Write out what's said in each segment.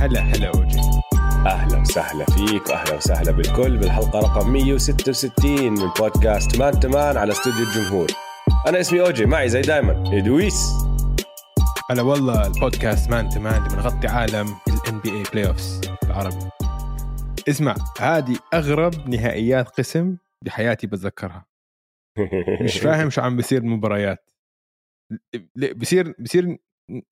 هلا هلا أوجي أهلا وسهلا فيك وأهلا وسهلا بالكل بالحلقة رقم 166 من بودكاست مان تمان على استوديو الجمهور. أنا اسمي أوجي معي زي دايما إدويس. هلا والله البودكاست مان تمان اللي بنغطي عالم ال NBA playoffs العربي اسمع هذه أغرب نهائيات قسم بحياتي بتذكرها. مش فاهم شو عم بيصير المباريات بصير بصير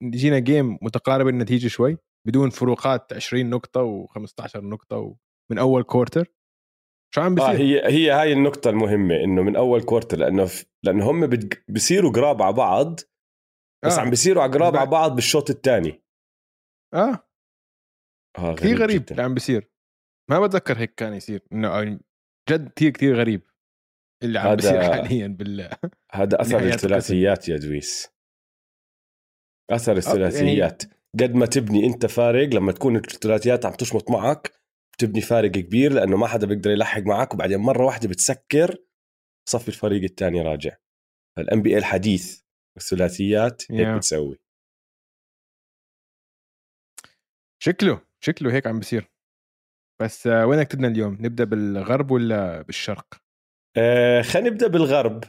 يجينا game متقارب النتيجة شوي؟ بدون فروقات 20 نقطة و15 نقطة من أول quarter شو عم بيصير؟ آه هي هي هاي النقطة المهمة إنه من أول كورتر لأنه ف... لأنه هم بيصيروا قراب على بعض بس آه. عم بيصيروا قراب على بعض بالشوط الثاني. آه, آه كثير غريب اللي عم بيصير. ما بتذكر هيك كان يصير إنه جد كثير كثير غريب اللي عم بيصير حاليا بال هذا أثر الثلاثيات يا دويس. أثر يعني الثلاثيات. يعني... قد ما تبني انت فارق لما تكون الثلاثيات عم تشمط معك بتبني فارق كبير لأنه ما حدا بيقدر يلحق معك وبعدين مرة واحدة بتسكر صفي الفريق الثاني راجع. الان بي الحديث الثلاثيات هيك yeah. بتسوي. شكله شكله هيك عم بيصير. بس آه، وينك بدنا اليوم؟ نبدأ بالغرب ولا بالشرق؟ آه خلينا نبدأ بالغرب.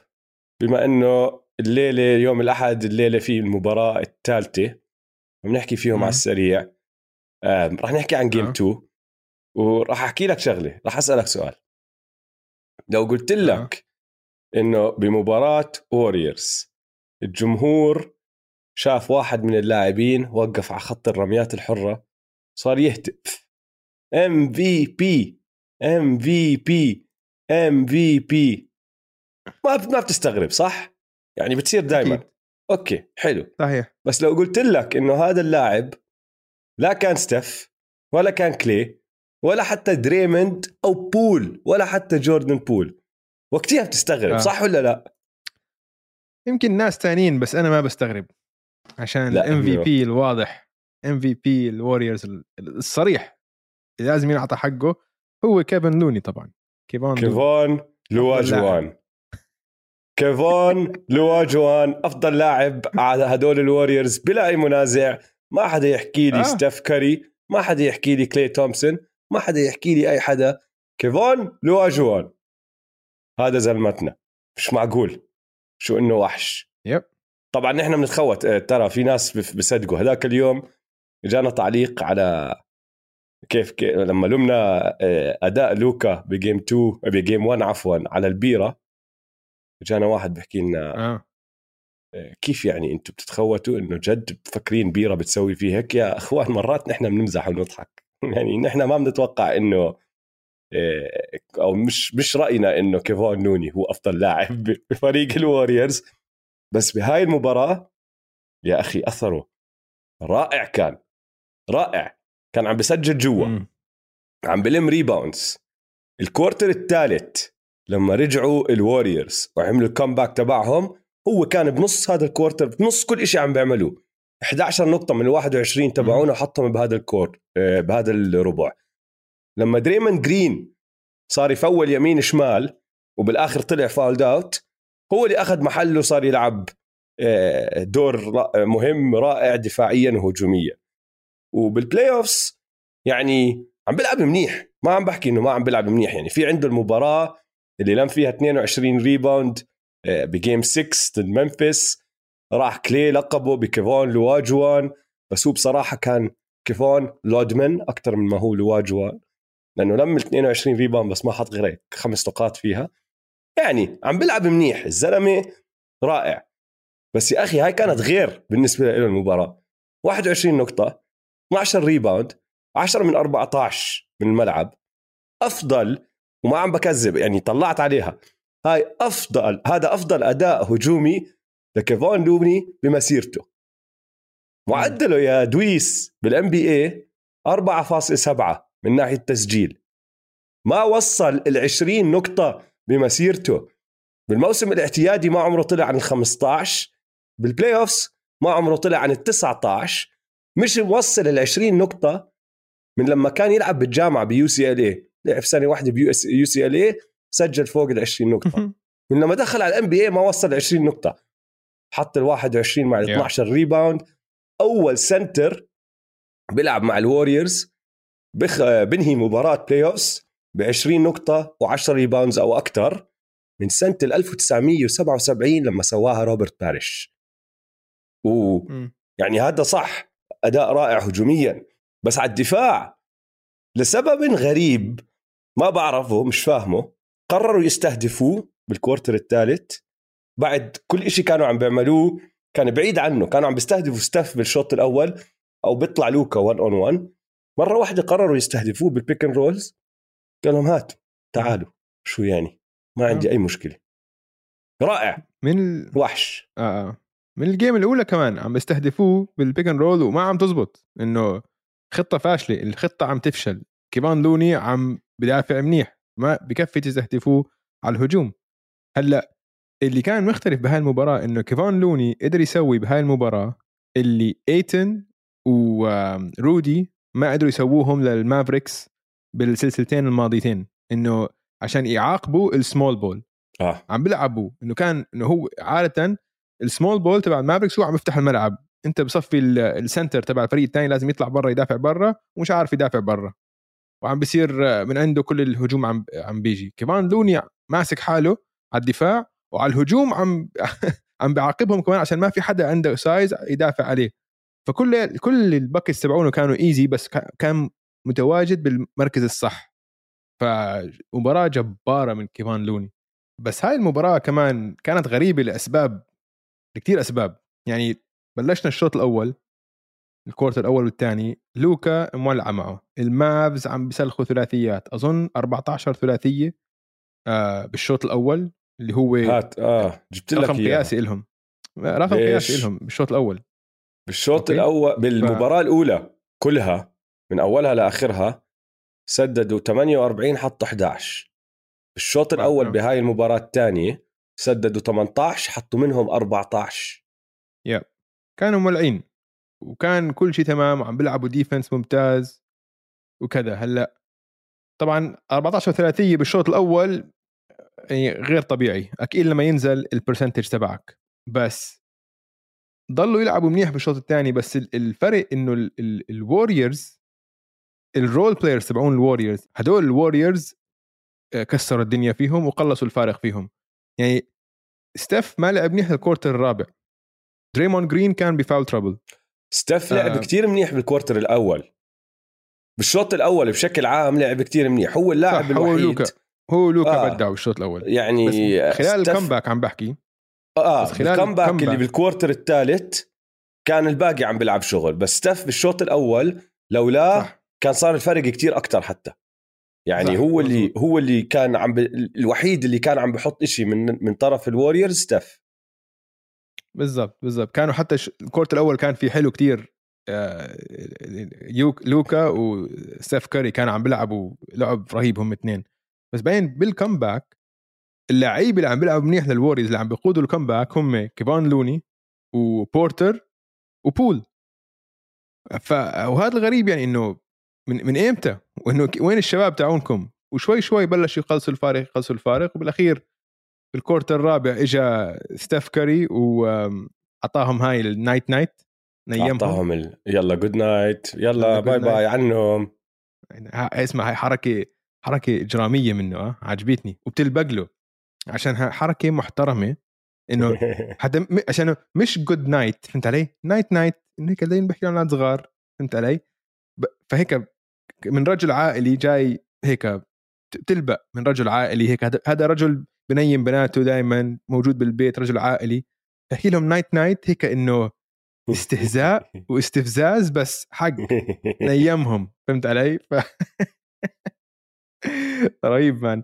بما إنه الليلة يوم الأحد الليلة في المباراة الثالثة. بنحكي فيهم على السريع. آه رح نحكي عن جيم 2 وراح أحكي لك شغلة راح أسألك سؤال. لو قلت لك إنه بمباراة ووريرز الجمهور شاف واحد من اللاعبين وقف على خط الرميات الحرة صار يهتف. ام في بي ام في بي ام في بي ما ما بتستغرب صح؟ يعني بتصير دائما okay حلو. صحيح. بس لو قلت لك إنه هذا اللاعب لا كان ستيف ولا كان كلاي ولا حتى دريموند أو بول ولا حتى جوردن بول وقتها بتستغرب آه. صح ولا لا؟ يمكن ناس تانيين بس أنا ما بستغرب عشان ال MVP الواضح MVP الوريورز الصريح. اللي لازم ينعطى حقه هو كيفون لوني طبعا كيفون كيفون لواجوان. كيفون لواجوان أفضل لاعب على هدول الوريورز بلا أي منازع. ما حدا يحكي لي آه. ستيف كيري ما حدا يحكي لي كلاي تومسون ما حدا يحكي لي أي حدا. كيفون لواجوان. هذا زلمتنا. مش معقول. شو إنه وحش. يب. طبعا نحن بنتخوت. آه، ترى في ناس بصدقوا. هذاك اليوم جانا تعليق على كيف, كيف لما لمنا آه، أداء لوكا بجيم 2 بجيم 1 عفوا على البيرة. جانا واحد بحكي لنا آه. آه. كيف يعني أنتم بتتخوتوا؟ انه جد بتفكرين بيرة بتسوي فيه هيك؟ يا أخوان مرات نحن بنمزح ونضحك. يعني نحن ما بنتوقع إنه آه، أو مش مش رأينا إنه كيفون لوني هو أفضل لاعب بفريق الوريورز. بس بهاي المباراة يا أخي أثره رائع كان. رائع. كان عم بسجل جوا. عم بلم rebounds ال quarter الثالث لما رجعوا الوريورز وعملوا ال comeback تبعهم هو كان بنص هذا ال quarter بنص كل شيء عم بيعملوه. 11 نقطة من ال 21 تبعونه حطهم بهذا ال quar آه، بهذا الربع. لما دريموند جرين صار يفول يمين شمال وبالآخر طلع fouled out هو اللي أخذ محله صار يلعب آه، دور مهم رائع دفاعيا وهجوميا. وبال playoffs يعني عم بيلعب منيح ما عم بحكي إنه ما عم بيلعب منيح يعني في عنده المباراة اللي لم فيها 22 rebound ب game 6 ضد ممفيس راح كلي لقبه بكيفون لواجوان. بس هو بصراحة كان كيفون لودمن أكثر من ما هو لواجوان. لأنه لم 22 rebound بس ما حط غير هيك خمس نقاط فيها. يعني عم بيلعب منيح الزلمة رائع. بس يا أخي هاي كانت غير بالنسبة له المباراة. 21 نقطة 12 rebound 10 من 14 من الملعب. أفضل وما عم بكذب يعني طلعت عليها. هاي أفضل هذا أفضل أداء هجومي لكيفون لوني بمسيرته. معدله يا دويس بال NBA 4.7 من ناحية تسجيل ما وصل ال 20 نقطة بمسيرته. بالموسم الاعتيادي ما عمره طلع عن ال 15 بال playoffs ما عمره طلع عن ال 19 مش موصل ال 20 نقطة من لما كان يلعب بالجامعة ب UCLA لعب سنه واحدة ب US UCLA سجل فوق ال 20 نقطة. من لما دخل على ال NBA ما وصل 20 نقطة. حط ال 21 مع ال Yeah. 12 rebound أول center بيلعب مع الوريورز بخ... بنهي مباراة playoffs ب 20 نقطة و10 rebounds أو أكثر من سنة ال 1977 لما سواها روبرت باريش. ويعني مم. هذا صح أداء رائع هجوميا. بس على الدفاع لسبب غريب ما بعرفه مش فاهمه. قرروا يستهدفوه بال quarter الثالث. بعد كل إشي كانوا عم بيعملوه كان بعيد عنه. كانوا عم بيستهدفوا ستيف بالشوط الأول أو بيطلع لوكا 1 on 1 مرة واحدة قرروا يستهدفوه بال pick and rolls قال لهم هات تعالوا. شو يعني؟ ما عندي أي مشكلة. رائع. من ال... وحش. آه. آه. من ال game الأولى كمان عم بيستهدفوه بال pick and roll وما عم تزبط. إنه خطة فاشلة الخطة عم تفشل. كيفون لوني عم بدافع منيح ما بكفي تستهدفوه على الهجوم. هلأ اللي كان مختلف بهاي المباراة إنه كيفون لوني قدر يسوي بهاي المباراة اللي إيتون ورودي ما قدروا يسووهم للمافريكس بالسلسلتين الماضيتين إنه عشان يعاقبوا ال small ball آه. عم بيلعبوا إنه كان إنه هو عادة ال small ball تبع المافريكس هو عم يفتح الملعب. أنت بصفي ال- ال center تبع الفريق الثاني لازم يطلع برا يدافع برا ومش عارف يدافع برا. وعم بيصير من عنده كل الهجوم عم عم بيجي. كمان لوني ماسك حاله على الدفاع وعلى الهجوم عم عم بيعاقبهم كمان عشان ما في حدا عنده size يدافع عليه. فكل كل ال buckets تبعونه كانوا easy بس كا- كان متواجد بالمركز الصح. فمباراة جبارة من كيفون لوني. بس هاي المباراة كمان كانت غريبة لأسباب لكثير أسباب. يعني بلشنا الشوط الأول ال quarter الأول والثاني. لوكا مولعة معه. المافز عم بيسلخوا ثلاثيات. أظن 14 ثلاثية آه بالشوط الأول اللي هو هات آه جبت لك رقم. قياسي إلهم. رقم؟ قياسي إلهم بالشوط الأول. بالشوط أوكي. الأول بالمباراة الأولى كلها من أولها لآخرها سددوا 48 حطوا 11 بالشوط الأول آه. بهاي المباراة الثانية سددوا 18 حطوا منهم 14 كانوا مولعين. وكان كل شيء تمام وعم بيلعبوا defense ممتاز وكذا. هلأ طبعا 14 ثلاثية بالشوط الأول يعني غير طبيعي. أكيد لما ينزل ال percentage تبعك. بس ضلوا يلعبوا منيح بالشوط الثاني بس ال- الفرق إنه الوريورز ال role players تبعون الوريورز هدول الوريورز آه، كسروا الدنيا فيهم وقلصوا الفارق فيهم. يعني ستيف ما لعب منيح ال quarter الرابع. دريموند جرين كان ب foul trouble ستيف لعب آه. كتير منيح بال quarter الأول بالشوط الأول بشكل عام لعب كتير منيح هو اللاعب صح، هو الوحيد لوكا. هو لوكا آه. آه. بدع بالشوط الأول يعني خلال ستيف- ال comeback عم بحكي آه بس بس خلال ال comeback. اللي بال quarter الثالث كان الباقي عم بيلعب شغل بس ستيف بالشوط الأول لولا صح كان صار الفرق كتير أكتر حتى يعني صح، هو اللي. هو اللي كان عم ب... الوحيد اللي كان عم بحط إشي من من طرف الوريورز ستيف بالضبط بالضبط. كانوا حتى ال quarter الأول كان في حلو كتير آه، يوك لوكا وستيف كاري كانوا عم بيلعبوا لعب رهيب هم اثنين. بس باين بال comeback اللعيبه اللي عم بيلعبوا منيح للوريورز اللي عم بيقودوا ال comeback هم كيفون لوني وبورتر وبول. ف وهذا الغريب يعني إنه من من إمتى وإنه وين الشباب تاعونكم؟ وشوي شوي بلشوا يقلصوا الفارق يقلصوا الفارق وبالأخير بال quarter الرابع اجى ستيف كاري واعطاهم هاي ال night night نيمهم. أعطاهم ال... يلا good night يلا bye bye عنهم. اسمع هاي حركة حركة إجرامية منه آه عجبتني. وبتلبق له عشان حركة محترمة إنه حتى م- عشان مش good night فهمت علي؟ night night انه هيك زي بحكي أولاد صغار فهمت علي؟ ب- فهيك من رجل عائلي جاي هيك تلبق من رجل عائلي هيك هذا- هذا رجل بنيم بناته دائما موجود بالبيت رجل عائلي. بحكي لهم night night هيك إنه استهزاء واستفزاز بس حق نيمهم. فهمت علي؟ ف... رهيب man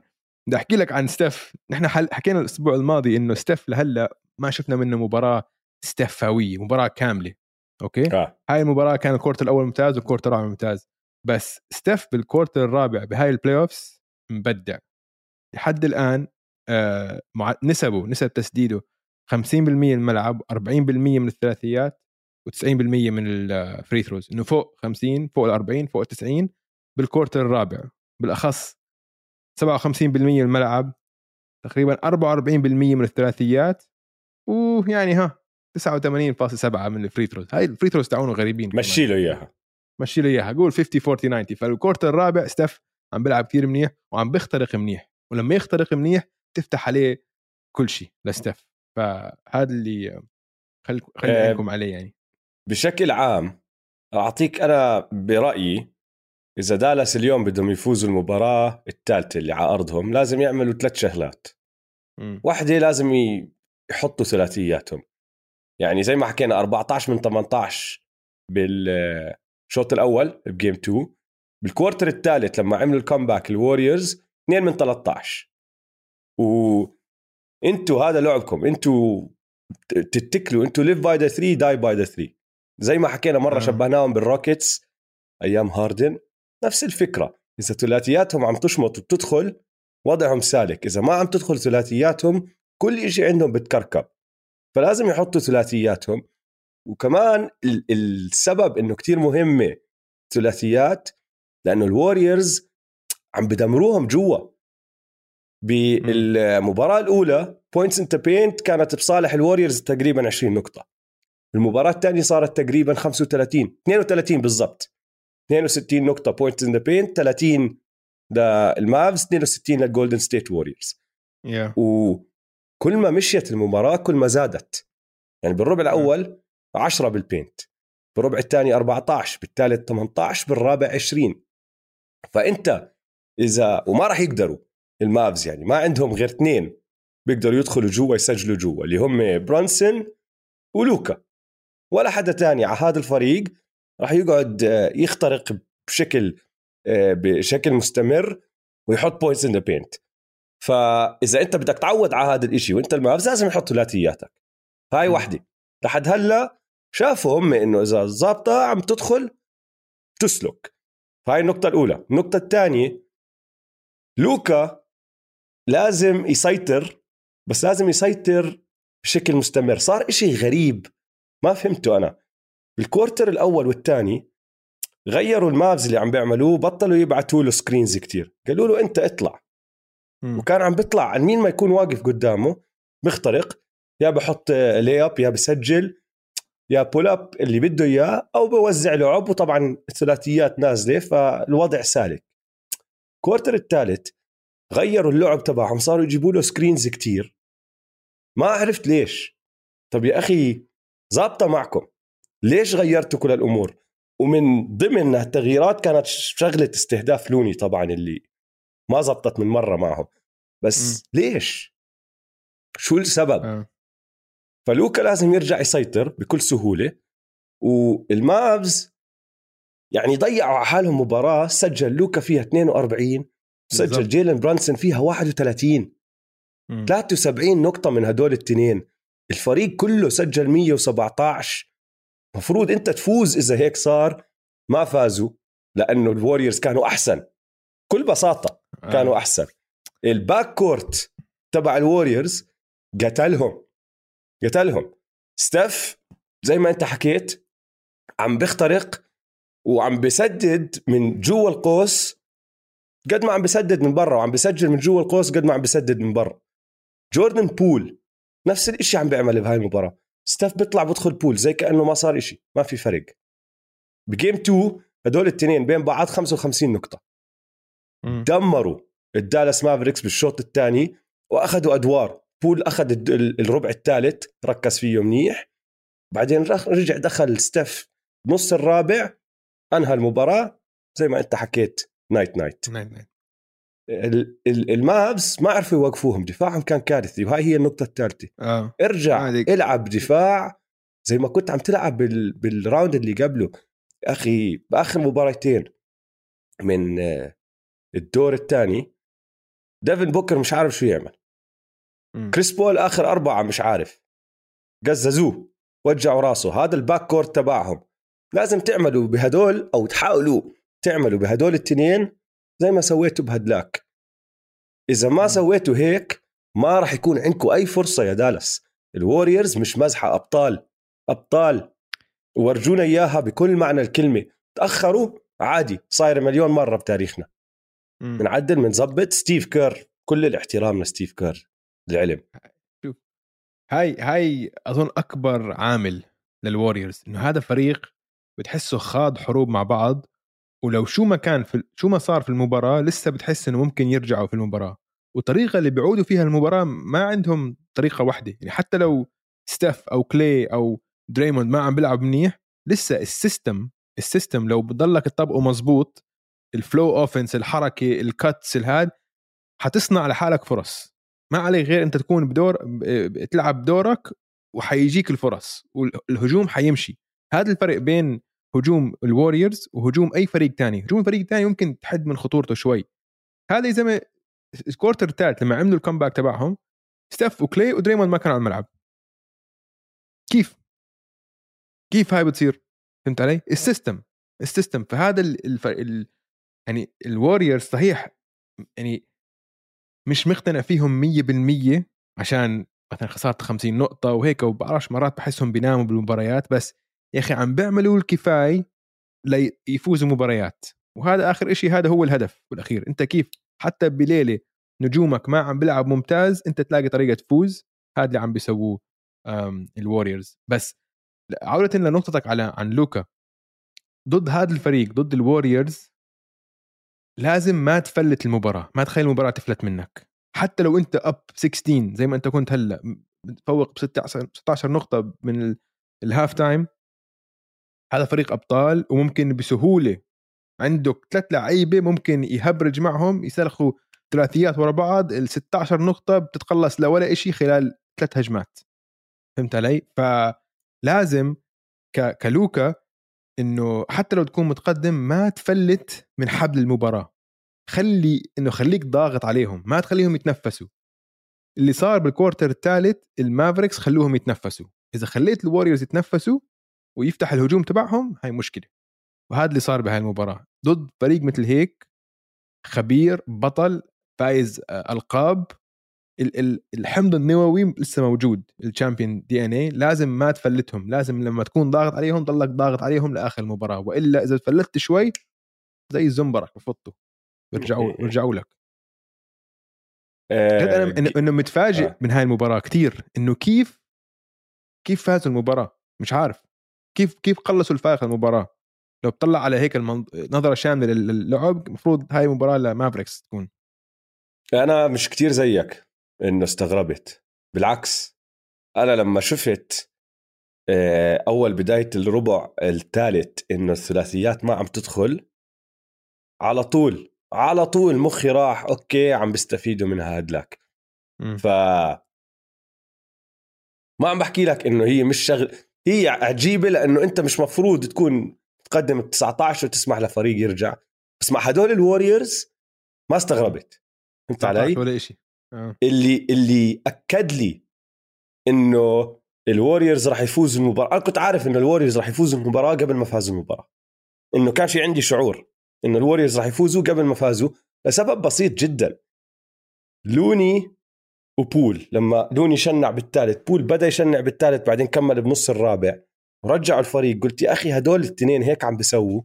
بدي أحكي لك عن ستيف نحن حل... حكينا الأسبوع الماضي إنه ستيف لهلأ ما شفنا منه مباراة ستيفاويه مباراة كاملة. okay؟ آه. هاي المباراة كان ال quarter الأول ممتاز وال quarter الرابع ممتاز. بس ستيف بال quarter الرابع بهاي ال playoffs مبدع. لحد الآن. نسبه نسب تسديده 50% من الملعب 40% من الثلاثيات و90% من ال free throws إنه فوق 50 فوق ال 40 فوق ال 90 بال quarter الرابع. بالأخص 57% من الملعب تقريبا 44% من الثلاثيات ويعني ها 89.7 من ال free throws هاي ال free throws تاعونه غريبين مشي له إياها. مشي له إياها. قول 50 40 90 فال quarter الرابع ستيف عم بيلعب كثير منيح وعم بيخترق منيح. ولما يخترق منيح تفتح عليه كل شيء لستيف فهذا اللي خل خلينا آه، عليه يعني. بشكل عام أعطيك أنا برأيي إذا دالاس اليوم بدهم يفوزوا المباراة الثالثه اللي على أرضهم لازم يعملوا ثلاث شغلات. واحدة لازم يحطوا ثلاثياتهم. يعني زي ما حكينا 14 من 18 بالشوط الأول ب game 2 بال quarter الثالث لما عملوا ال comeback الوريورز 2 من 13 و أنتوا هذا لعبكم أنتوا تتكلوا أنتوا live by the 3 die by the 3 زي ما حكينا مرة آه. شبهناهم بالروكيتس أيام هاردن نفس الفكرة. إذا ثلاثياتهم عم تشمط وبتدخل وضعهم سالك. إذا ما عم تدخل ثلاثياتهم كل شيء عندهم بتكركب. فلازم يحطوا ثلاثياتهم. وكمان السبب إنه كتير مهمة ثلاثيات لأنه الوريورز عم بدمروهم جوا. بالمباراة الأولى points in the paint كانت بصالح الوريورز تقريبا 20 نقطة. المباراة الثانية صارت تقريبا 35 32 بالضبط. 62 نقطة points in the paint 30 للمافز 62 للجولدن ستيت ووريرز yeah. وكل ما مشيت المباراة كل ما زادت. يعني بالربع الأول 10 بال paint بالربع الثاني 14 بالثالث 18 بالرابع 20 فأنت إذا وما راح يقدروا المافز يعني. ما عندهم غير اثنين بيقدروا يدخلوا جوا يسجلوا جوا اللي هم برونسون ولوكا. ولا حدا تاني. على هذا الفريق راح يقعد آه، يخترق بشكل آه، بشكل مستمر ويحط points in the paint فإذا أنت بدك تعود على هذا الإشي وأنت المافز لازم يحط ثلاثياتك. هاي وحدة. لحد هلأ شافوا هم إنه إذا ظابطة عم تدخل تسلك. هاي النقطة الأولى. النقطة الثانية لوكا لازم يسيطر بس لازم يسيطر بشكل مستمر. صار إشي غريب ما فهمته أنا. بال quarter الأول والثاني غيروا المافز اللي عم بيعملوه بطلوا يبعتوا له screens كتير. قالوا له أنت اطلع. م. وكان عم بيطلع. عن مين ما يكون واقف قدامه بيخترق يا بحط lay up يا بسجل يا pull up اللي بده إياه أو بوزع لعب وطبعا الثلاثيات نازلة فالوضع سالك. ال quarter الثالث غيروا اللعب تبعهم صاروا يجيبوا له screens كتير. ما عرفت ليش. طب يا أخي ظابطة معكم. ليش غيرتوا كل الأمور؟ ومن ضمن التغييرات كانت شغلة استهداف لوني طبعا اللي ما زبطت من مرة معهم. بس م. ليش؟ شو السبب؟ أه. فلوكا لازم يرجع يسيطر بكل سهولة والمافز يعني ضيعوا على حالهم مباراة سجل لوكا فيها 42 سجل جيلن برونسون فيها 31 م. 73 نقطة من هدول الاثنين الفريق كله سجل 117 مفروض انت تفوز إذا هيك صار ما فازوا لأنه الوريورز كانوا أحسن. بكل بساطة كانوا آه. أحسن. ال backcourt تبع الوريورز قتلهم. قتلهم. ستيف زي ما انت حكيت عم بيخترق وعم بسدد من جوا القوس قد ما عم بسدد من برا وعم بسجل من جوا القوس قد ما عم بسدد من برا. جوردن بول نفس الشيء عم بيعمل بهاي المباراة. ستيف بيطلع بدخل بول زي كأنه ما صار إشي ما في فرق. ب game 2 هدول الاثنين بين بعض 55 نقطة. م. دمروا الدالاس مافريكس بالشوط الثاني وأخذوا أدوار. Poole أخذ الربع الثالث ركز فيه منيح. بعدين رجع دخل ستيف نص الرابع أنهى المباراة. زي ما أنت حكيت night night. night night. المابس ما عرفوا يوقفوهم دفاعهم كان كارثي وهاي هي النقطة الثالثة. آه. ارجع عادك. العب دفاع زي ما كنت عم تلعب بال... بال round اللي قبله. أخي بآخر مباراتين من آه، الدور الثاني ديفن بوكر مش عارف شو يعمل. م. كريس بول آخر أربعة مش عارف. قززوه وجعوا راسه. هذا ال backcourt تبعهم. لازم تعملوا بهدول أو تحاولوا تعملوا بهدول الثنين زي ما سويتوا بهدلاك. إذا ما سويتوا هيك ما راح يكون عندكم أي فرصة يا دالاس. الوريورز مش مزحة أبطال أبطال. ورجونا إياها بكل معنى الكلمة. تأخروا عادي صايره مليون مرة بتاريخنا. بنعدل بنظبط ستيف كير كل الاحترام لستيف كير العلم. هاي هاي أظن أكبر عامل للوريورز إنه هذا فريق بتحسه خاض حروب مع بعض ولو شو ما كان في شو ما صار في المباراة لسه بتحس إنه ممكن يرجعوا في المباراة. والطريقة اللي بيعودوا فيها المباراة ما عندهم طريقة واحدة. يعني حتى لو ستيف أو كلي أو دريموند ما عم بيلعب منيح لسه ال system ال system لو بضلك تطبقه مزبوط ال flow offense الحركة ال cuts الهاد حتصنع لحالك فرص. ما عليك غير أنت تكون بدور تلعب دورك وحيجيك الفرص والهجوم حيمشي. هذا الفرق بين هجوم الوريورز وهجوم أي فريق تاني. هجوم الفريق الثاني ممكن تحد من خطورته شوي. هذا زي ما ال quarter الثالث لما عملوا ال comeback تبعهم ستيف وكلي ودريموند ما كانوا على الملعب. كيف؟ كيف هاي بتصير؟ فهمت علي؟ ال system ال system. فهذا ال ال يعني الوريورز صحيح يعني مش مقتنع فيهم 100% عشان مثلا خسرت 50 نقطة وهيك وبعرفش مرات بحسهم بيناموا بالمباريات بس يا أخي عم بيعملوا الكفاية ليفوزوا مباريات وهذا آخر إشي هذا هو الهدف بالأخير أنت كيف؟ حتى بليلة نجومك ما عم بيلعب ممتاز أنت تلاقي طريقة تفوز. هذا اللي عم بيسووه الوريورز بس عودة لنقطتك على عن لوكا. ضد هذا الفريق ضد الوريورز لازم ما تفلت المباراة. ما تخلي المباراة تفلت منك. حتى لو أنت up 16 زي ما أنت كنت هلأ متفوق ب 16 16 نقطة من ال halftime هذا فريق أبطال وممكن بسهولة عندك ثلاث لعيبة ممكن يهبرج معهم يسلخوا ثلاثيات ورا بعض ال 16 نقطة بتتحول لولا شيء خلال ثلاث هجمات. فهمت علي؟ فلازم كلوكا إنه حتى لو تكون متقدم ما تفلت من حبل المباراة. خلي إنه خليك ضاغط عليهم ما تخليهم يتنفسوا. اللي صار بال quarter الثالث المافريكس خلوهم يتنفسوا. إذا خليت الوريورز يتنفسوا ويفتح الهجوم تبعهم هاي مشكلة. وهذا اللي صار بهاي المباراة. ضد فريق مثل هيك خبير بطل فايز آه، ألقاب الحمض النووي لسه موجود ال champion DNA لازم ما تفلتهم. لازم لما تكون ضاغط عليهم ضلك ضاغط عليهم لآخر المباراة. وإلا إذا فلتت شوي زي الزنبرك بفطوا. بيرجعوا بيرجعوا لك. آه أنا إنه متفاجئ آه. من هاي المباراة كثير إنه كيف كيف فازوا المباراة؟ مش عارف. كيف كيف قلصوا الفارق المباراة؟ لو بتطلع على هيك المنظ... نظرة شاملة للعب المفروض هاي مباراة لمافريكس تكون. أنا مش كتير زيك إنه استغربت. بالعكس أنا لما شفت آه، أول بداية الربع الثالث إنه الثلاثيات ما عم تدخل على طول على طول مخي راح أوكي عم بيستفيدوا من هادلاك ف ما عم بحكي لك إنه هي مش شغل هي عجيبة لأنه أنت مش مفروض تكون تقدم ال 19 وتسمح لفريق يرجع. بس مع هدول الوريورز ما استغربت. فهمت علي؟ ولا شيء آه. اللي اللي أكد لي إنه الوريورز راح يفوز المباراة. أنا كنت عارف إنه الوريورز راح يفوزوا المباراة قبل ما فازوا المباراة. إنه كان في عندي شعور إنه الوريورز راح يفوزوا قبل ما فازوا لسبب بسيط جدا. لوني وبول لما لوني شنع بالثالث بول بدأ يشنع بالثالث بعدين كمل بنص الرابع. ورجعوا الفريق قلت يا أخي هدول الاثنين هيك عم بيسووا.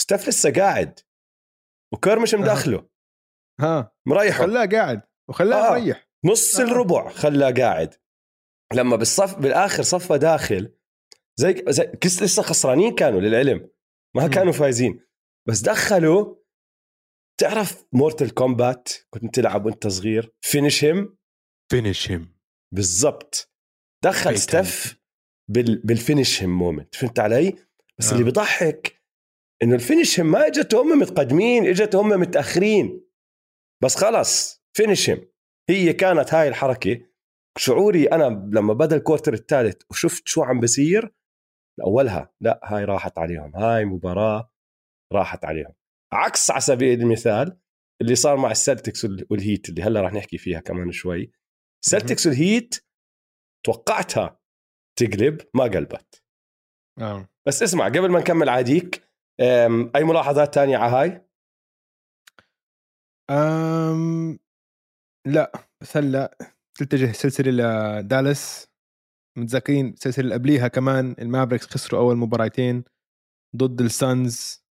ستاف لسه قاعد. وكير مش مداخله. ها. مريحه. خلاه قاعد. وخلاه آه. يريح نص آه. الربع خلاه قاعد. لما بالصف بالآخر صفى داخل زي زي كس لسه خسرانين كانوا للعلم. ما. كانوا فايزين. بس دخلوا. تعرف مورتل كومبات؟ كنت تلعب وأنت صغير. finish him. finish him بالضبط. دخل ستيف بال بال finish him moment فهمت علي؟ بس آه. اللي بيضحك إنه ال finish him ما اجته هم متقدمين اجته هم متأخرين. بس خلص finish him هي كانت هاي الحركة. شعوري أنا لما بدأ ال quarter الثالث وشفت شو عم بصير أولها لا هاي راحت عليهم. هاي مباراة راحت عليهم. عكس على سبيل المثال اللي صار مع السلتكس والهيت اللي هلأ راح نحكي فيها كمان شوي. السلتكس والهيت توقعتها تقلب ما قلبت. آه. بس اسمع قبل ما نكمل عندك أي ملاحظات تانية على هاي؟ أم... لا بس هلا بترجع السلسلة لدالاس متذكرين السلسلة اللي قبليها كمان المافريكس خسروا أول مباراتين ضد الصنز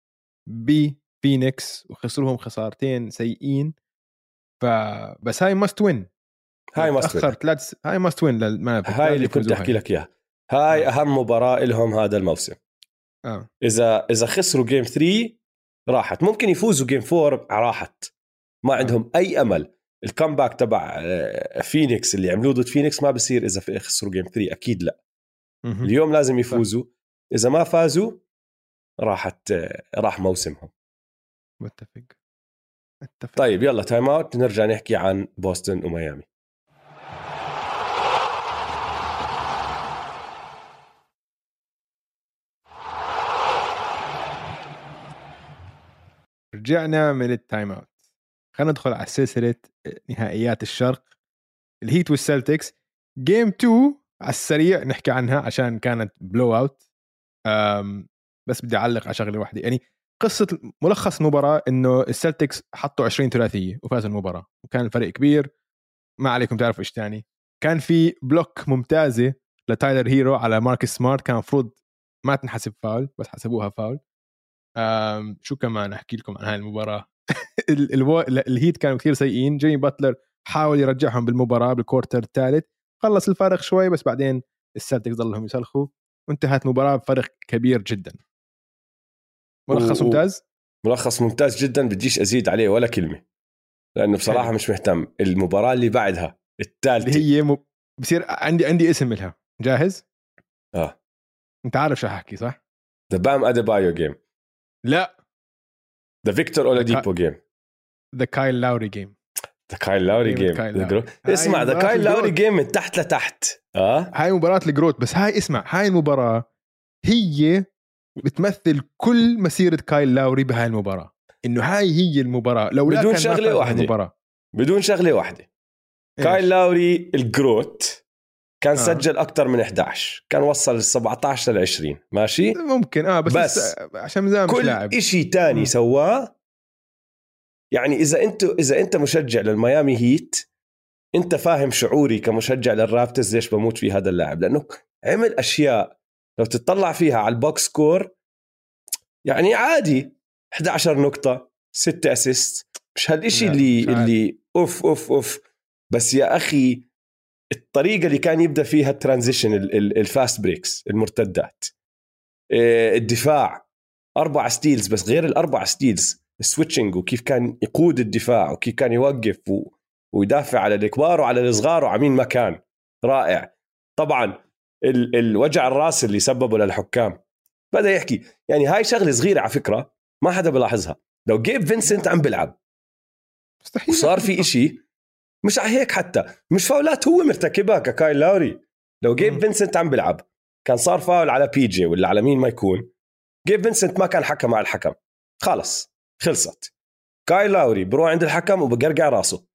بفينيكس وخسروهم خسارتين سيئين. فبس هاي must win هاي must تاخذ ثلاث هاي must win للمافريكس هاي اللي كنت أحكي لك إياها. هاي أهم مباراة لهم هذا الموسم. آه. اذا إذا خسروا game 3 راحت. ممكن يفوزوا game 4 راحت. ما عندهم أي أمل. ال comeback تبع آه، فينيكس اللي عملوه ضد فينيكس ما بصير إذا خسروا game 3 أكيد لا. مهم. اليوم لازم يفوزوا. إذا ما فازوا راحت آه، راح موسمهم. متفق. اتفق طيب يلا time out نرجع نحكي عن بوسطن وميامي. رجعنا من ال time out خلينا ندخل على سلسلة نهائيات الشرق. الهيت والسلتكس game 2 على السريع نحكي عنها عشان كانت blowout بس بدي أعلق على شغلة واحدة. يعني قصة ملخص المباراه إنه السلتكس حطوا 20 ثلاثية وفازوا المباراة. وكان الفرق كبير. ما عليكم تعرفوا إيش تاني. كان في block ممتازة لتايلر هيرو على ماركس سمارت. كان المفروض ما تنحسب فاول بس حسبوها فاول. شو كمان؟ أحكي لكم عن هاي المباراة. ال- ألو... ال- الهيت كانوا كثير سيئين. جيمي باتلر حاول يرجعهم بالمباراة بال quarter الثالث. خلص الفارق شوي بس بعدين السلتكس ضلهم يسلخوا. وانتهت المباراه بفرق كبير جدا. ملخص ممتاز؟ ملخص ممتاز جدا. بديش أزيد عليه ولا كلمة. لأنه بصراحة حلو. مش مهتم. المباراة اللي بعدها الثالثة. هي م... بصير عندي عندي اسم لها. جاهز؟ آه. أنت عارف شو حكي صح؟ the بام اديبايو game لا. the فيكتور اولاديبو game the كايل لاوري game the كايل لاوري game اسمع the كايل لاوري. game من تحت لتحت. آه؟ هاي مباراة ال GROAT. بس هاي اسمع هاي المباراة هي بتمثل كل مسيرة كايل لاوري بهاي المباراة. إنه هاي هي المباراة. لو بدون شغلة واحدة. المباراة. بدون شغلة واحدة. كايل لاوري ال GROAT. كان آه. سجل أكثر من 11 كان وصل ال 17 لل 20 ماشي؟ ممكن. آه بس, بس عشان زلمة مش لاعب. كل شيء تاني مم. سواه يعني إذا انت إذا أنت مشجع للميامي هيت أنت فاهم شعوري كمشجع للرابترز ليش بموت في هذا اللاعب. لأنه عمل أشياء لو تطلع فيها على ال box score يعني عادي. 11 نقطة 6 assist. مش هالشيء اللي. اللي أوف أوف أوف. بس يا أخي الطريقة اللي كان يبدأ فيها ال transition ال- ال- ال fast breaks المرتدات. إيه، الدفاع أربع steals بس غير الأربع steals ال switching وكيف كان يقود الدفاع وكيف كان يوقف و... ويدافع على الكبار وعلى الصغار وعلى مين ما كان. رائع. طبعا ال... الوجع الراس اللي سببه للحكام. بدأ يحكي. يعني هاي شغلة صغيرة على فكرة ما حدا بلاحظها لو جيب فينسنت عم بيلعب. مستحيل وصار في إشي مش على هيك حتى. مش فاولات هو مرتكبها ككايل لاوري. لو جيب. فينسنت عم بيلعب كان صار فاول على بي جي ولا على مين ما يكون جيب فينسنت ما كان حكى مع الحكم. خلص خلصت. كايل لاوري بروح عند الحكم وبقرقع راسه.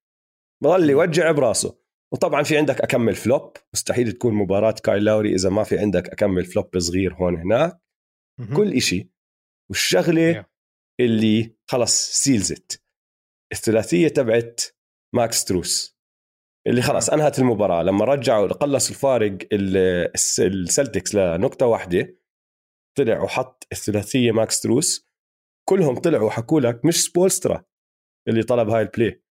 بضل يوجع براسه. وطبعا في عندك أكم من flop. مستحيل تكون مباراة كايل لاوري إذا ما في عندك أكم من flop صغير هون هناك. كل إشي. والشغلة. اللي خلص سيلزت الثلاثية تبعت ماكس تروس اللي خلص أنهت المباراة. لما رجعوا قلصوا الفارق ال- الس- السلتكس لنقطة واحدة طلع وحط الثلاثية ماكس تروس. كلهم طلعوا وحكوا لك مش سبولسترا اللي طلب هاي ال play.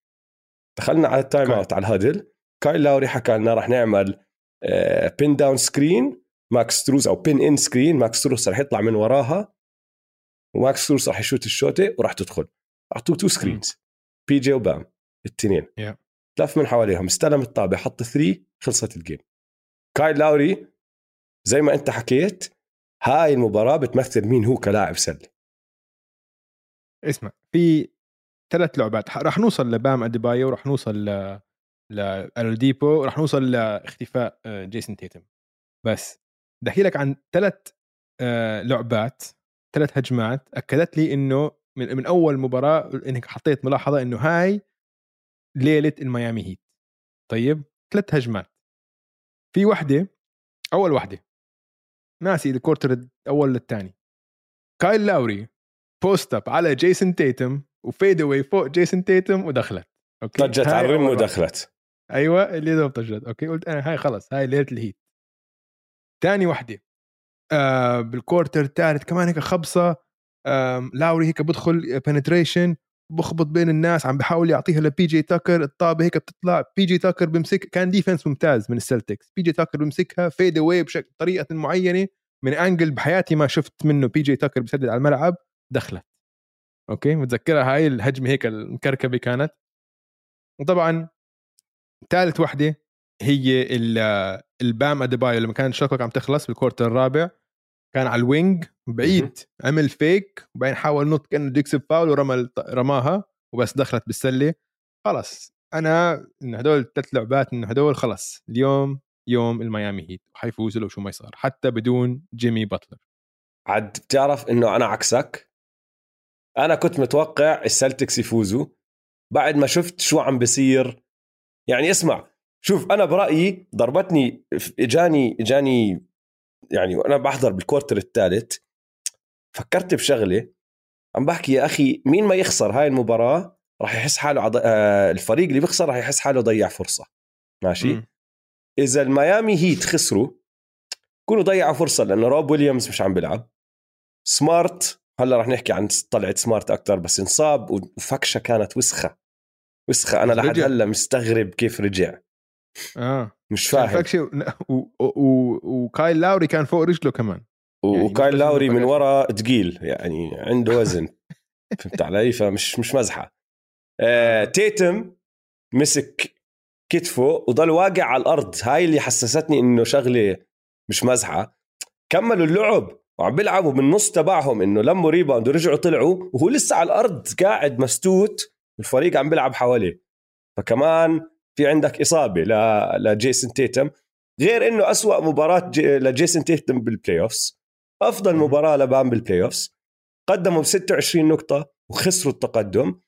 دخلنا على ال time. out على ال huddle. كايل لاوري حكى لنا رح نعمل pin down screen ماكس تروس أو pin in screen ماكس تروس رح يطلع من وراها. وماكس تروس رح يشوت الشوطه وراح تدخل. أعطوه two screens بي جي وبام الاثنين Yeah. لف من حواليهم استلم الطابة حط three خلصت ال game كايل لاوري زي ما انت حكيت هاي المباراة بتمثل مين هو كلاعب سلة. اسمع في ثلاث لعبات. ح- راح نوصل لبام أديبايو راح نوصل ل لاولاديبو وراح نوصل لاختفاء آه، جيسون تيتم. بس بدي أحكي لك عن ثلاث آه، لعبات ثلاث هجمات أكدت لي إنه من, من أول مباراة إنك حطيت ملاحظة إنه هاي ليلة الميامي هيت. طيب؟ ثلاث هجمات. في وحدة أول وحدة. ناسي ال quarter الأول للثاني كايل لاوري post up على جيسون تيتم و fade away فوق جيسون تيتم ودخلت. okay؟ طجت على ال rim. ودخلت. أيوه اللي دوب طجت. okay؟ قلت أنا هاي خلص هاي ليلة ال Heat. ثاني وحدة. آه بال quarter الثالث كمان هيك خبصة. آم لاوري هيك بدخل penetration بخبط بين الناس عم بحاول يعطيها لبي جي تاكر الطابة هيك بتطلع. بي جي تاكر بمسك كان defense ممتاز من ال Celtics بي جي تاكر بمسكها fade away بشكل طريقة معينة من angle بحياتي ما شفت منه بي جي تاكر بسدد على الملعب دخلت. okay؟ متذكرها هاي الهجمة هيك المكركبة كانت؟ وطبعا ثالث وحدة هي البام اديبايو لما كانت ال shot clock عم تخلص بال quarter الرابع. كان على ال wing بعيد عمل fake وبعدين حاول نط كأنه بده يكسب فاول ورمى رماها وبس دخلت بالسلة. خلص أنا انه هدول الثلاث لعبات انه هدول خلص اليوم يوم ال Miami Heat حيفوزوا لو شو ما يصير حتى بدون جيمي باتلر. عاد بتعرف إنه أنا عكسك؟ أنا كنت متوقع السلتكس يفوزوا. بعد ما شفت شو عم بصير يعني اسمع شوف أنا برأيي ضربتني إجاني إجاني يعني وأنا بحضر بالكورتر الثالث فكرت بشغلة عم بحكي يا أخي مين ما يخسر هاي المباراة راح يحس حاله عض... آه الفريق اللي بيخسر راح يحس حاله ضيع فرصة. ماشي؟ م. إذا ال Miami Heat خسروا بكونوا ضيعوا فرصة لأنه روب ويليامز مش عم بيلعب. سمارت هلأ رح نحكي عن طلعت سمارت أكثر بس انصاب وفكشة كانت وسخة. وسخة. أنا لحد هلأ مستغرب كيف رجع. آه. مش فاهم. فكشه وكايل لاوري كان فوق رجله كمان. يعني وكايل لاوري من ورا ثقيل يعني عنده وزن. فهمت علي؟ فمش مش مزحة. آه تيتم مسك كتفه وضل واقع على الأرض. هاي اللي حسستني إنه شغلة مش مزحة. كملوا اللعب وعم بيلعبوا بالنص تبعهم إنه لموا rebound ورجعوا طلعوا وهو لسه على الأرض قاعد مستوت الفريق عم بيلعب حواليه. فكمان في عندك إصابة لجيسون تيتم غير إنه أسوأ مباراة جي... لجيسون تيتم بال playoffs افضل مباراة لبام بال playoffs قدموا ب 26 نقطة وخسروا التقدم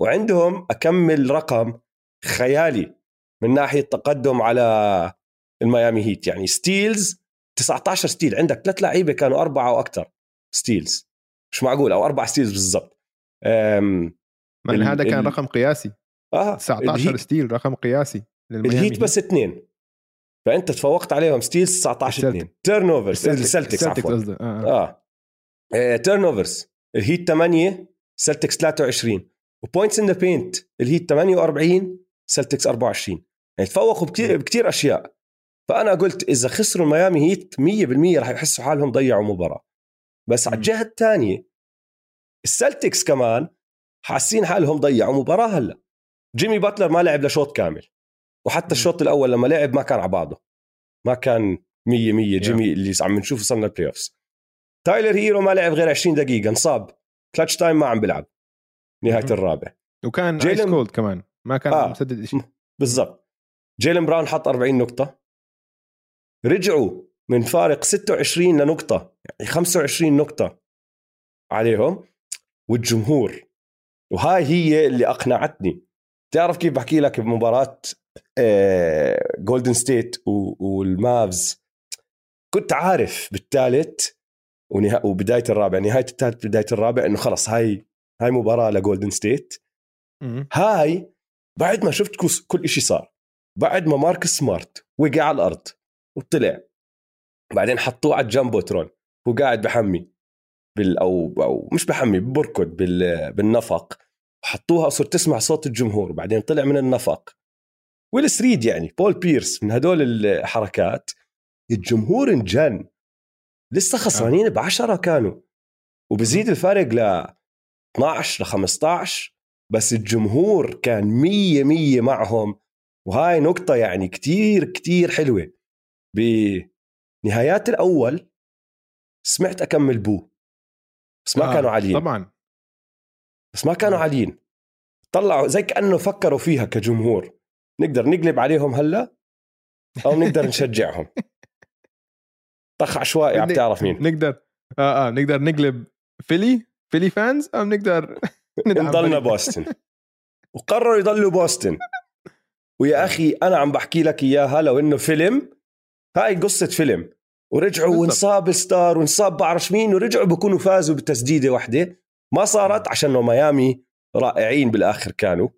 وعندهم أكمن رقم خيالي من ناحية تقدم على ال Miami Heat يعني steals 19 steal عندك ثلاث لعيبة كانوا أربعة وأكثر steals مش معقول أو أربع steals بالضبط. من هذا كان رقم قياسي. آه 19 steal رقم قياسي ال Heat بس اثنين فأنت تفوقت عليهم steals 19 2 turnovers ال Celtics عفوا. آه, آه. آه. turnovers ال Heat 8 Celtics 23 و points in the paint ال Heat 48 Celtics 24 يعني تفوقوا بكثير بكثير أشياء. فأنا قلت إذا خسروا Miami Heat 100% راح يحسوا حالهم ضيعوا مباراة. بس على الجهة الثانية ال Celtics كمان حاسين حالهم ضيعوا مباراة هلأ. جيمي باتلر ما لعب لشوط كامل وحتى الشوط الأول لما لعب ما كان على بعضه. ما كان 100 100 جيمي اللي عم نشوفه صرنا ال playoffs تايلر هيرو ما لعب غير 20 دقيقة انصاب. clutch time ما عم بيلعب نهاية الرابع. وكان جيلن cold كمان ما كان آه. مسدد شيء بالضبط. جيلن براون حط 40 نقطة. رجعوا من فارق 26 لنقطة يعني 25 نقطة عليهم. والجمهور وهاي هي اللي أقنعتني. تعرف كيف بحكي لك بمباراة Golden State وال Mavs كنت عارف بالثالث وبداية الرابع نهاية الثالث بداية الرابع إنه خلص هاي هاي مباراة ل Golden State هاي بعد ما شفت كل شيء صار. بعد ما ماركوس سمارت وقع على الأرض وطلع. بعدين حطوه على ال Jumbotron وقاعد بحمي بال أو أو مش بحمي بركض بال بالنفق. وحطوها صرت تسمع صوت الجمهور بعدين طلع من النفق. wheelchair يعني بول بيرس من هدول الحركات الجمهور انجن. لسه خسرانين ب 10 كانوا. وبزيد الفرق ل 12 ل 15 بس الجمهور كان 100 100 معهم. وهاي نقطة يعني كتير كتير حلوة. بنهايات الأول سمعت أكمن boo بس ما آه كانوا عاليين. طبعا. بس ما كانوا عاليين طلعوا زي كأنه فكروا فيها كجمهور. نقدر نقلب عليهم هلأ أو نقدر نشجعهم. طخ عشوائي عم تعرف مين. نقدر آه آه نقدر نقلب فيلي فيلي فانز أو نقدر نضلنا بوسطن. وقرروا يضلوا بوسطن. ويا أخي أنا عم بحكي لك إياها لو إنه فيلم هاي قصة فيلم. ورجعوا وانصاب star وانصاب بعرف مين ورجعوا بكونوا فازوا بتسديده واحدة ما صارت عشان ميامي رائعين بالآخر كانوا.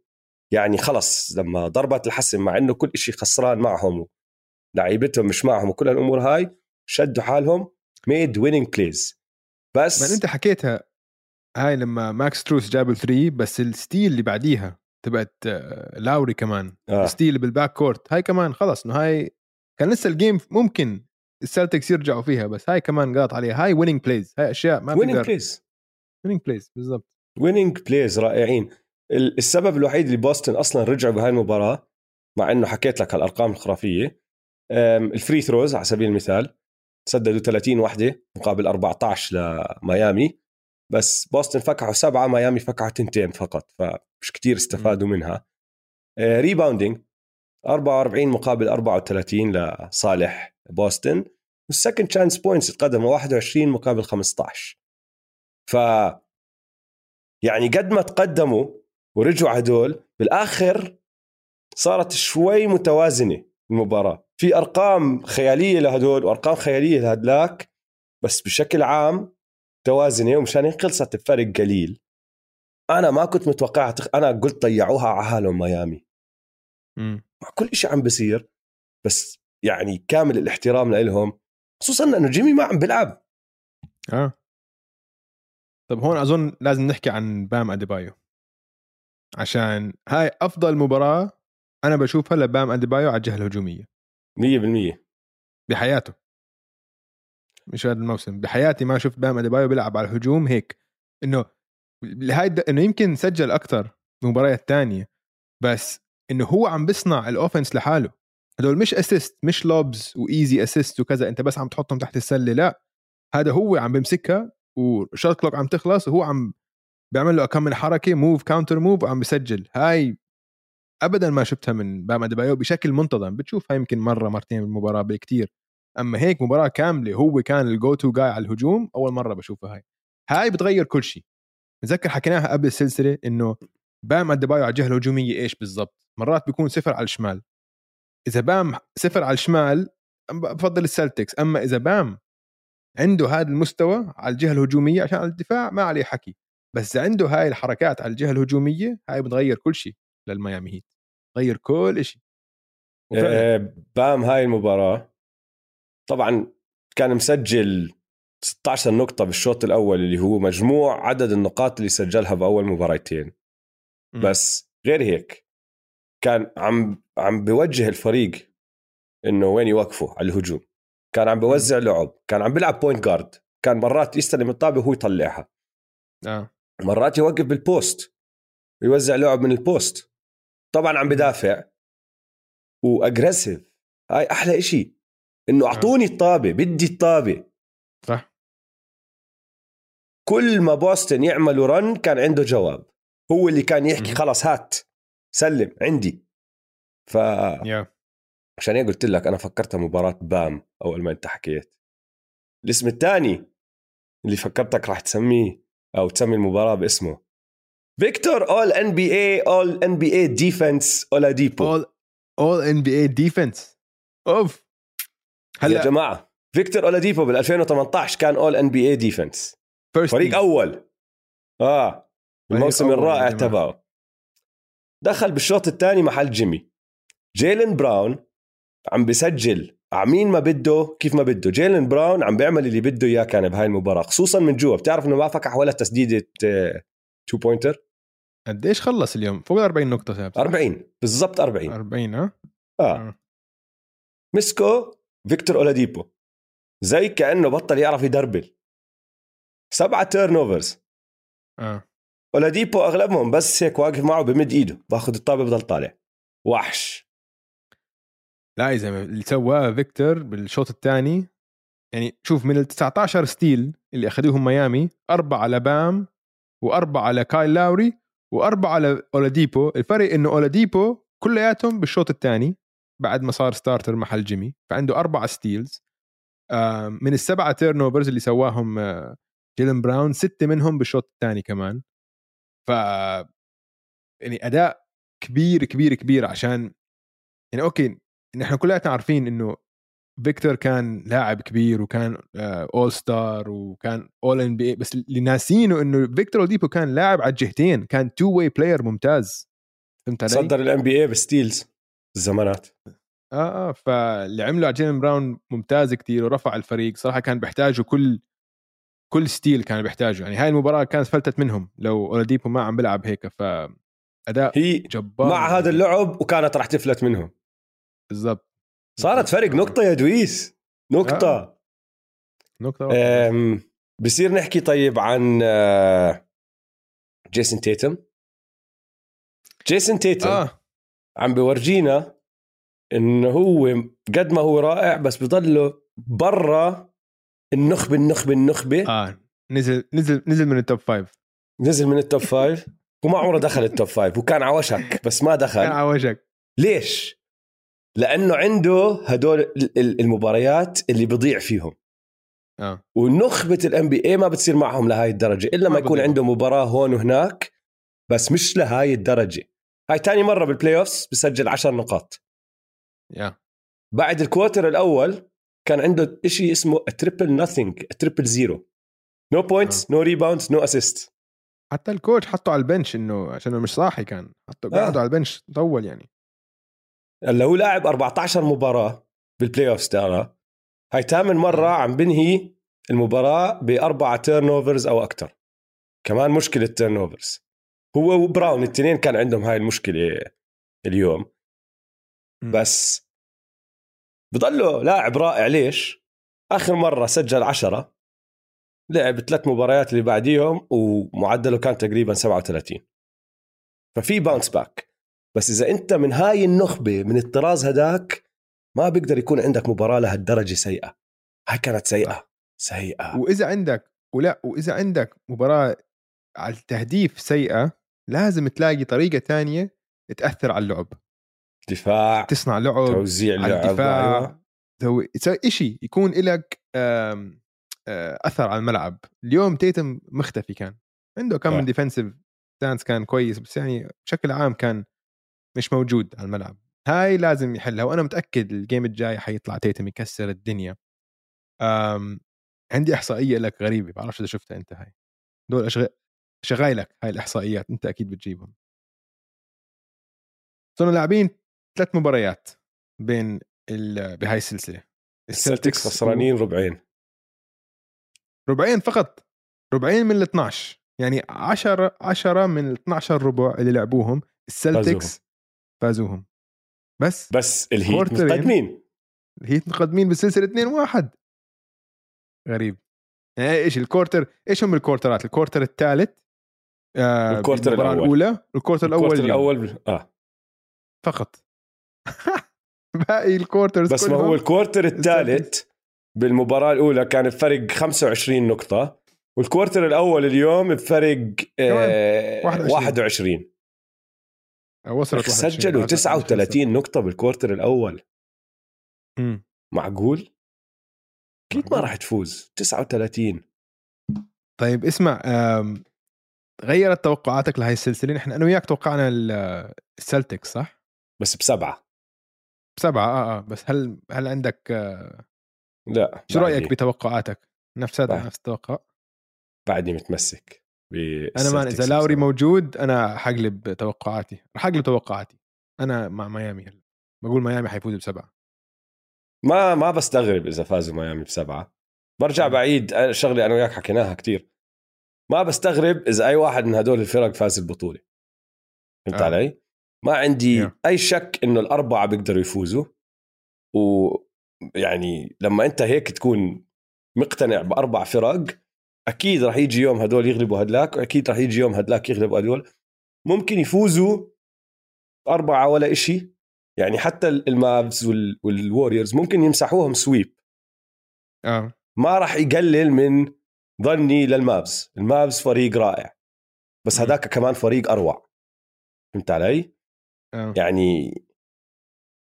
يعني خلص لما ضربت الحسم مع إنه كل شيء خسران معهم لعيبتهم مش معهم وكل هالأمور هاي شدوا حالهم made winning plays بس ما أنت حكيتها هاي لما ماكس ستروس جاب ال three بس ال steal اللي بعديها تبعت آه، لاوري كمان آه. ال steal اللي بال backcourt هاي كمان خلص إنه هاي كان لسه ال game ممكن ال Celtics يرجعوا فيها بس هاي كمان قاط عليها. هاي winning plays هاي أشياء ما winning بتقدر plays winning plays بالضبط. winning plays رائعين. ال- السبب الوحيد اللي بوسطن أصلا رجعوا بهاي المباراة مع إنه حكيت لك هالأرقام الخرافية ال free throws على سبيل المثال سددوا 30 وحدة مقابل 14 لميامي بس بوسطن فكحوا سبعة ميامي فكحوا تنتين فقط فمش كتير استفادوا منها. آه، rebounding 44 مقابل 34 لصالح بوسطن وال second chance points تقدموا 21 مقابل 15 ف يعني قد ما تقدموا ورجعوا هدول بالآخر صارت شوي متوازنة المباراة. في أرقام خيالية لهدول وأرقام خيالية لهدلاك بس بشكل عام توازنت ومشان هيك خلصت بفرق قليل. أنا ما كنت متوقعها تخ... أنا قلت ضيعوها على حالهم ميامي. مم. مع كل شيء عم بصير بس يعني كامل الاحترام لهم خصوصا انه جيمي ما عم بيلعب. آه. طب هون أظن لازم نحكي عن بام أديبايو. عشان هاي أفضل مباراة أنا بشوفها لبام أديبايو على الجهة الهجومية. 100% بحياته. مش هذا الموسم. بحياتي ما شفت بام أديبايو بيلعب على الهجوم هيك. إنه لهاي الد- إنه يمكن سجل أكثر مباريات تانية بس إنه هو عم بيصنع ال offense لحاله. هدول مش assist مش lobs و easy assist وكذا أنت بس عم تحطهم تحت السلة لا. هذا هو عم بمسكها و shot clock عم تخلص وهو عم بيعمل له كم من حركة move counter move وعم بسجل هاي ابدا ما شفتها من بام اديبايو بشكل منتظم. بتشوفها يمكن مرة مرتين بالمباراه بالكثير أما هيك مباراة كاملة هو كان الجو تو جاي على الهجوم أول مرة بشوفها هاي. هاي بتغير كل شيء. بتذكر حكيناها قبل السلسلة إنه بام اديبايو على الجهة الهجومية إيش بالضبط؟ مرات بيكون صفر على الشمال. إذا بام صفر على الشمال بفضل السلتكس. أما إذا بام عنده هذا المستوى على الجهة الهجومية عشان على الدفاع ما عليه حكي. بس إذا عنده هاي الحركات على الجهة الهجومية هاي بتغير كل شيء للميامي هيت غير كل شيء. آه، بام هاي المباراة. طبعا كان مسجل 16 نقطة بالشوط الأول اللي هو مجموع عدد النقاط اللي سجلها بأول مباراتين مم. بس غير هيك كان عم عم بوجه الفريق إنه وين يوقفوا على الهجوم. كان عم بوزع لعب كان عم بيلعب point guard كان مرات يستلم الطابة وهو يطلعها. آه. مرات يوقف بال post ويوزع لعب من ال post طبعا عم بدافع. واجريسيف هاي أحلى إشي. إنه أعطوني الطابة بدي الطابة. صح. كل ما بوسطن يعملوا رن كان عنده جواب. هو اللي كان يحكي. خلص هات سلم عندي. فعشان يا هيك قلت لك أنا فكرتها مباراة بام أول ما أنت حكيت. الاسم الثاني اللي فكرتك راح تسميه أو تسمي المباراة باسمه. فيكتور أول ان بي اي أول ان بي اي ديفنس اولاديبو أول أول ان بي اي ديفنس أوف. يا هلأ جماعة فيكتور اولاديبو بال 2018 كان all NBA defense فريق team. all. آه. الموسم أول يا الرائع. تبعه. دخل بالشوط الثاني محل جيمي. جيلن براون عم بسجل عمين ما بده كيف ما بده. جيلن براون عم بيعمل اللي بده إياه كان بهاي المباراة خصوصا من جوا. بتعرف إنه ما فكح ولا تسديدة two pointer قديش خلص اليوم؟ فوق ال 40 نقطة شاب 40 بالضبط 40 40 ها؟ آه. مسكو فيكتور أولاديبو. زي كأنه بطل يعرف يدربل. سبعة turnovers آه. أولاديبو أغلبهم بس هيك واقف معه بمد إيده باخذ الطابة بضل طالع. وحش. لا يا زلمه اللي سواه فيكتور بالشوط الثاني يعني شوف من ال 19 steal اللي اخذوهم ميامي أربعة على بام وأربعة على كايل لاوري وأربعة على أولاديبو. الفرق إنه أولاديبو كلياتهم بالشوط الثاني بعد ما صار starter محل جيمي فعنده أربعة steals. من السبعة turnovers اللي سواهم آه، جيلن براون ستة منهم بالشوط الثاني كمان. ف يعني أداء كبير كبير كبير عشان يعني okay نحن كلياتنا عارفين إنه فيكتور كان لاعب كبير وكان all star وكان all NB بس اللي ناسينه إنه فيكتور اولديبو كان لاعب على الجهتين كان two way player ممتاز. فهمت علي؟ صدر ال NBA ب steals الزمانات. آه آه فاللي عمله على جيلن براون ممتاز كتير ورفع الفريق صراحة كان بيحتاجوا كل كل steal كان بيحتاجه. يعني هاي المباراة كانت فلتت منهم لو اولاديبو ما عم بيلعب هيك فأداء هي جبار. مع هذا اللعب وكانت راح تفلت منهم. بالضبط. صارت فرق نقطة يا دويس. نقطة. آه. أم بصير نحكي طيب عن آه، جيسون تيتم. جيسون تيتم آه. عم بورجينا انه هو قد ما هو رائع بس بضله برا النخبة النخبة النخبة. آه نزل نزل نزل من ال top five نزل من ال top five وما عمره دخل ال top five وكان على وشك بس ما كان دخل. على وجهك ليش؟ لأنه عنده هدول ال- ال- المباريات اللي بضيع فيهم. آه. ونخبة ال NBA ما بتصير معهم لهاي الدرجة إلا ما ما يكون. عنده مباراة هون وهناك بس مش لهاي الدرجة. هاي تاني مرة بال playoffs بسجل 10 نقاط. يا. بعد ال quarter الأول كان عنده شيء اسمه triple nothing triple zero no points no rebounds no assist حتى ال coach حطه على ال bench انه عشان مش صاحي كان. حطه آه. قعدوا على ال bench طول يعني. هلا هو لاعب 14 مباراة بال playoffs ترى. هاي ثامن مرة عم بنهي المباراة باربعه turnovers أو أكثر كمان مشكلة turnovers هو وبراون الاثنين كان عندهم هاي المشكلة اليوم. بس بضله لاعب رائع. ليش؟ آخر مرة سجل عشرة لعب ثلاث مباريات اللي بعديهم ومعدله كان تقريبا 37 ففي bounce back بس إذا أنت من هاي النخبة من الطراز هداك ما بيقدر يكون عندك مباراة لهالدرجة سيئة. هاي كانت سيئة. سيئة. وإذا عندك ولا وإذا عندك مباراة على التهديف سيئة لازم تلاقي طريقة تانية تأثر على اللعب. دفاع تصنع لعب توزيع على لعب الدفاع أيوة. تسوي شيء يكون لك أثر على الملعب. اليوم تيتم مختفي كان. عنده كم آه. من defensive stance كان كويس بس يعني بشكل عام كان مش موجود على الملعب. هاي لازم يحلها وأنا متأكد ال game الجاي حيطلع تيتم يكسر الدنيا. أم عندي إحصائية لك غريبة بعرفش إذا شفتها أنت هاي. دول أشغ... شغايلك هاي الإحصائيات أنت أكيد بتجيبهم. صرنا لاعبين ثلاث مباريات بين ال... بهاي السلسلة. ال Celtics خسرانين ربعين. ربعين فقط. ربعين من ال 12 يعني 10 10 من ال 12 ربع اللي لعبوهم ال Celtics فازوهم. بس بس ال Heat. متقدمين ال Heat. مقدمين بالسلسله 2 1 غريب. يعني إيش ال quarter؟ إيش هم ال quarter ات؟ ال quarter الثالث آه ال quarter الأول. الأولى ال quarter الأول ال quarter. الأول آه. فقط. باقي ال quarters بس ما هو ال quarter الثالث بالمباراة الأولى كان بفرق 25 نقطة وال quarter الأول اليوم بفرق آه 21. 21 وصلت 21. سجلوا 39 نقطة بال quarter الأول مم. معقول؟ أكيد ما راح تفوز 39 طيب اسمع غيرت توقعاتك لهي السلسلة نحن أنا وياك توقعنا ال- السلتكس صح؟ بس بسبعة بسبعة آه آه بس هل هل عندك آه، لا شو بعدني- بتوقعاتك؟ نفس هذا. نفس التوقع بعدني متمسك أنا مان إذا لاوري موجود أنا حقلب توقعاتي رح اقلب توقعاتي أنا مع ميامي هلا بقول ميامي حيفوز بسبعة ما ما بستغرب إذا فازوا ميامي بسبعة برجع. بعيد شغلة أنا وياك حكيناها كتير ما بستغرب إذا أي واحد من هدول الفرق فاز البطولة فهمت آه. علي؟ ما عندي Yeah. أي شك إنه الأربعة بيقدروا يفوزوا ويعني لما أنت هيك تكون مقتنع بأربع فرق أكيد راح يجي يوم هدول يغلبوا هدلاك وأكيد راح يجي يوم هدلاك يغلبوا هدول. ممكن يفوزوا أربعة ولا إشي. يعني حتى ال Mavs وال- وال Warriors ممكن يمسحوهم sweep. آه. ما راح يقلل من ظني لل Mavs. ال Mavs فريق رائع. بس مم. هداك كمان فريق أروع. فهمت علي؟ آه. يعني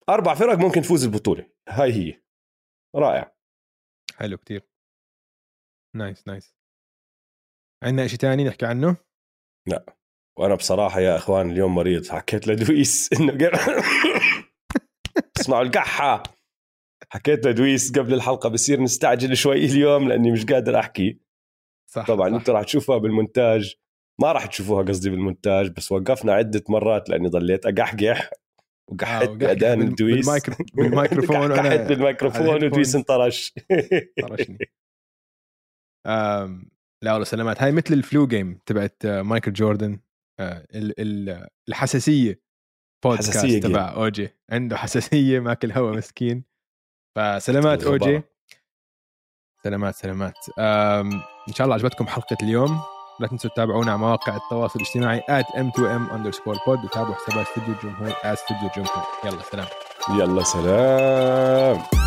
أربع فرق ممكن تفوز البطولة. هاي هي. رائع. حلو كتير. nice nice عندنا شيء تاني نحكي عنه؟ وأنا بصراحة يا إخوان اليوم مريض حكيت لدويس إنه اسمعوا القحة. حكيت لدويس قبل الحلقة بصير نستعجل شوي اليوم لأني مش قادر أحكي. صح طبعا صح. أنتم راح تشوفوها بالمونتاج. ما راح تشوفوها قصدي بالمونتاج بس وقفنا عدة مرات لأني ضليت أقحقح. وقحت آه، بال- الدويس بالمايكرو- بالميكروفون على بالميكروفون. ودويس انطرش. طرشني. لا والله سلامات. هاي مثل ال flu game تبعت آه، مايكل جوردن آه، ال- ال- الحساسية بودكاست. تبع أوجي. عنده حساسية ماكل هوا مسكين. فسلامات. أوجي. سلامات سلامات. إن شاء الله عجبتكم حلقة اليوم. لا تنسوا تتابعونا على مواقع التواصل الاجتماعي at m2m underscore pod وتابعوا حسابات استوديو الجمهور استوديو الجمهور يلا سلام. يلا سلام.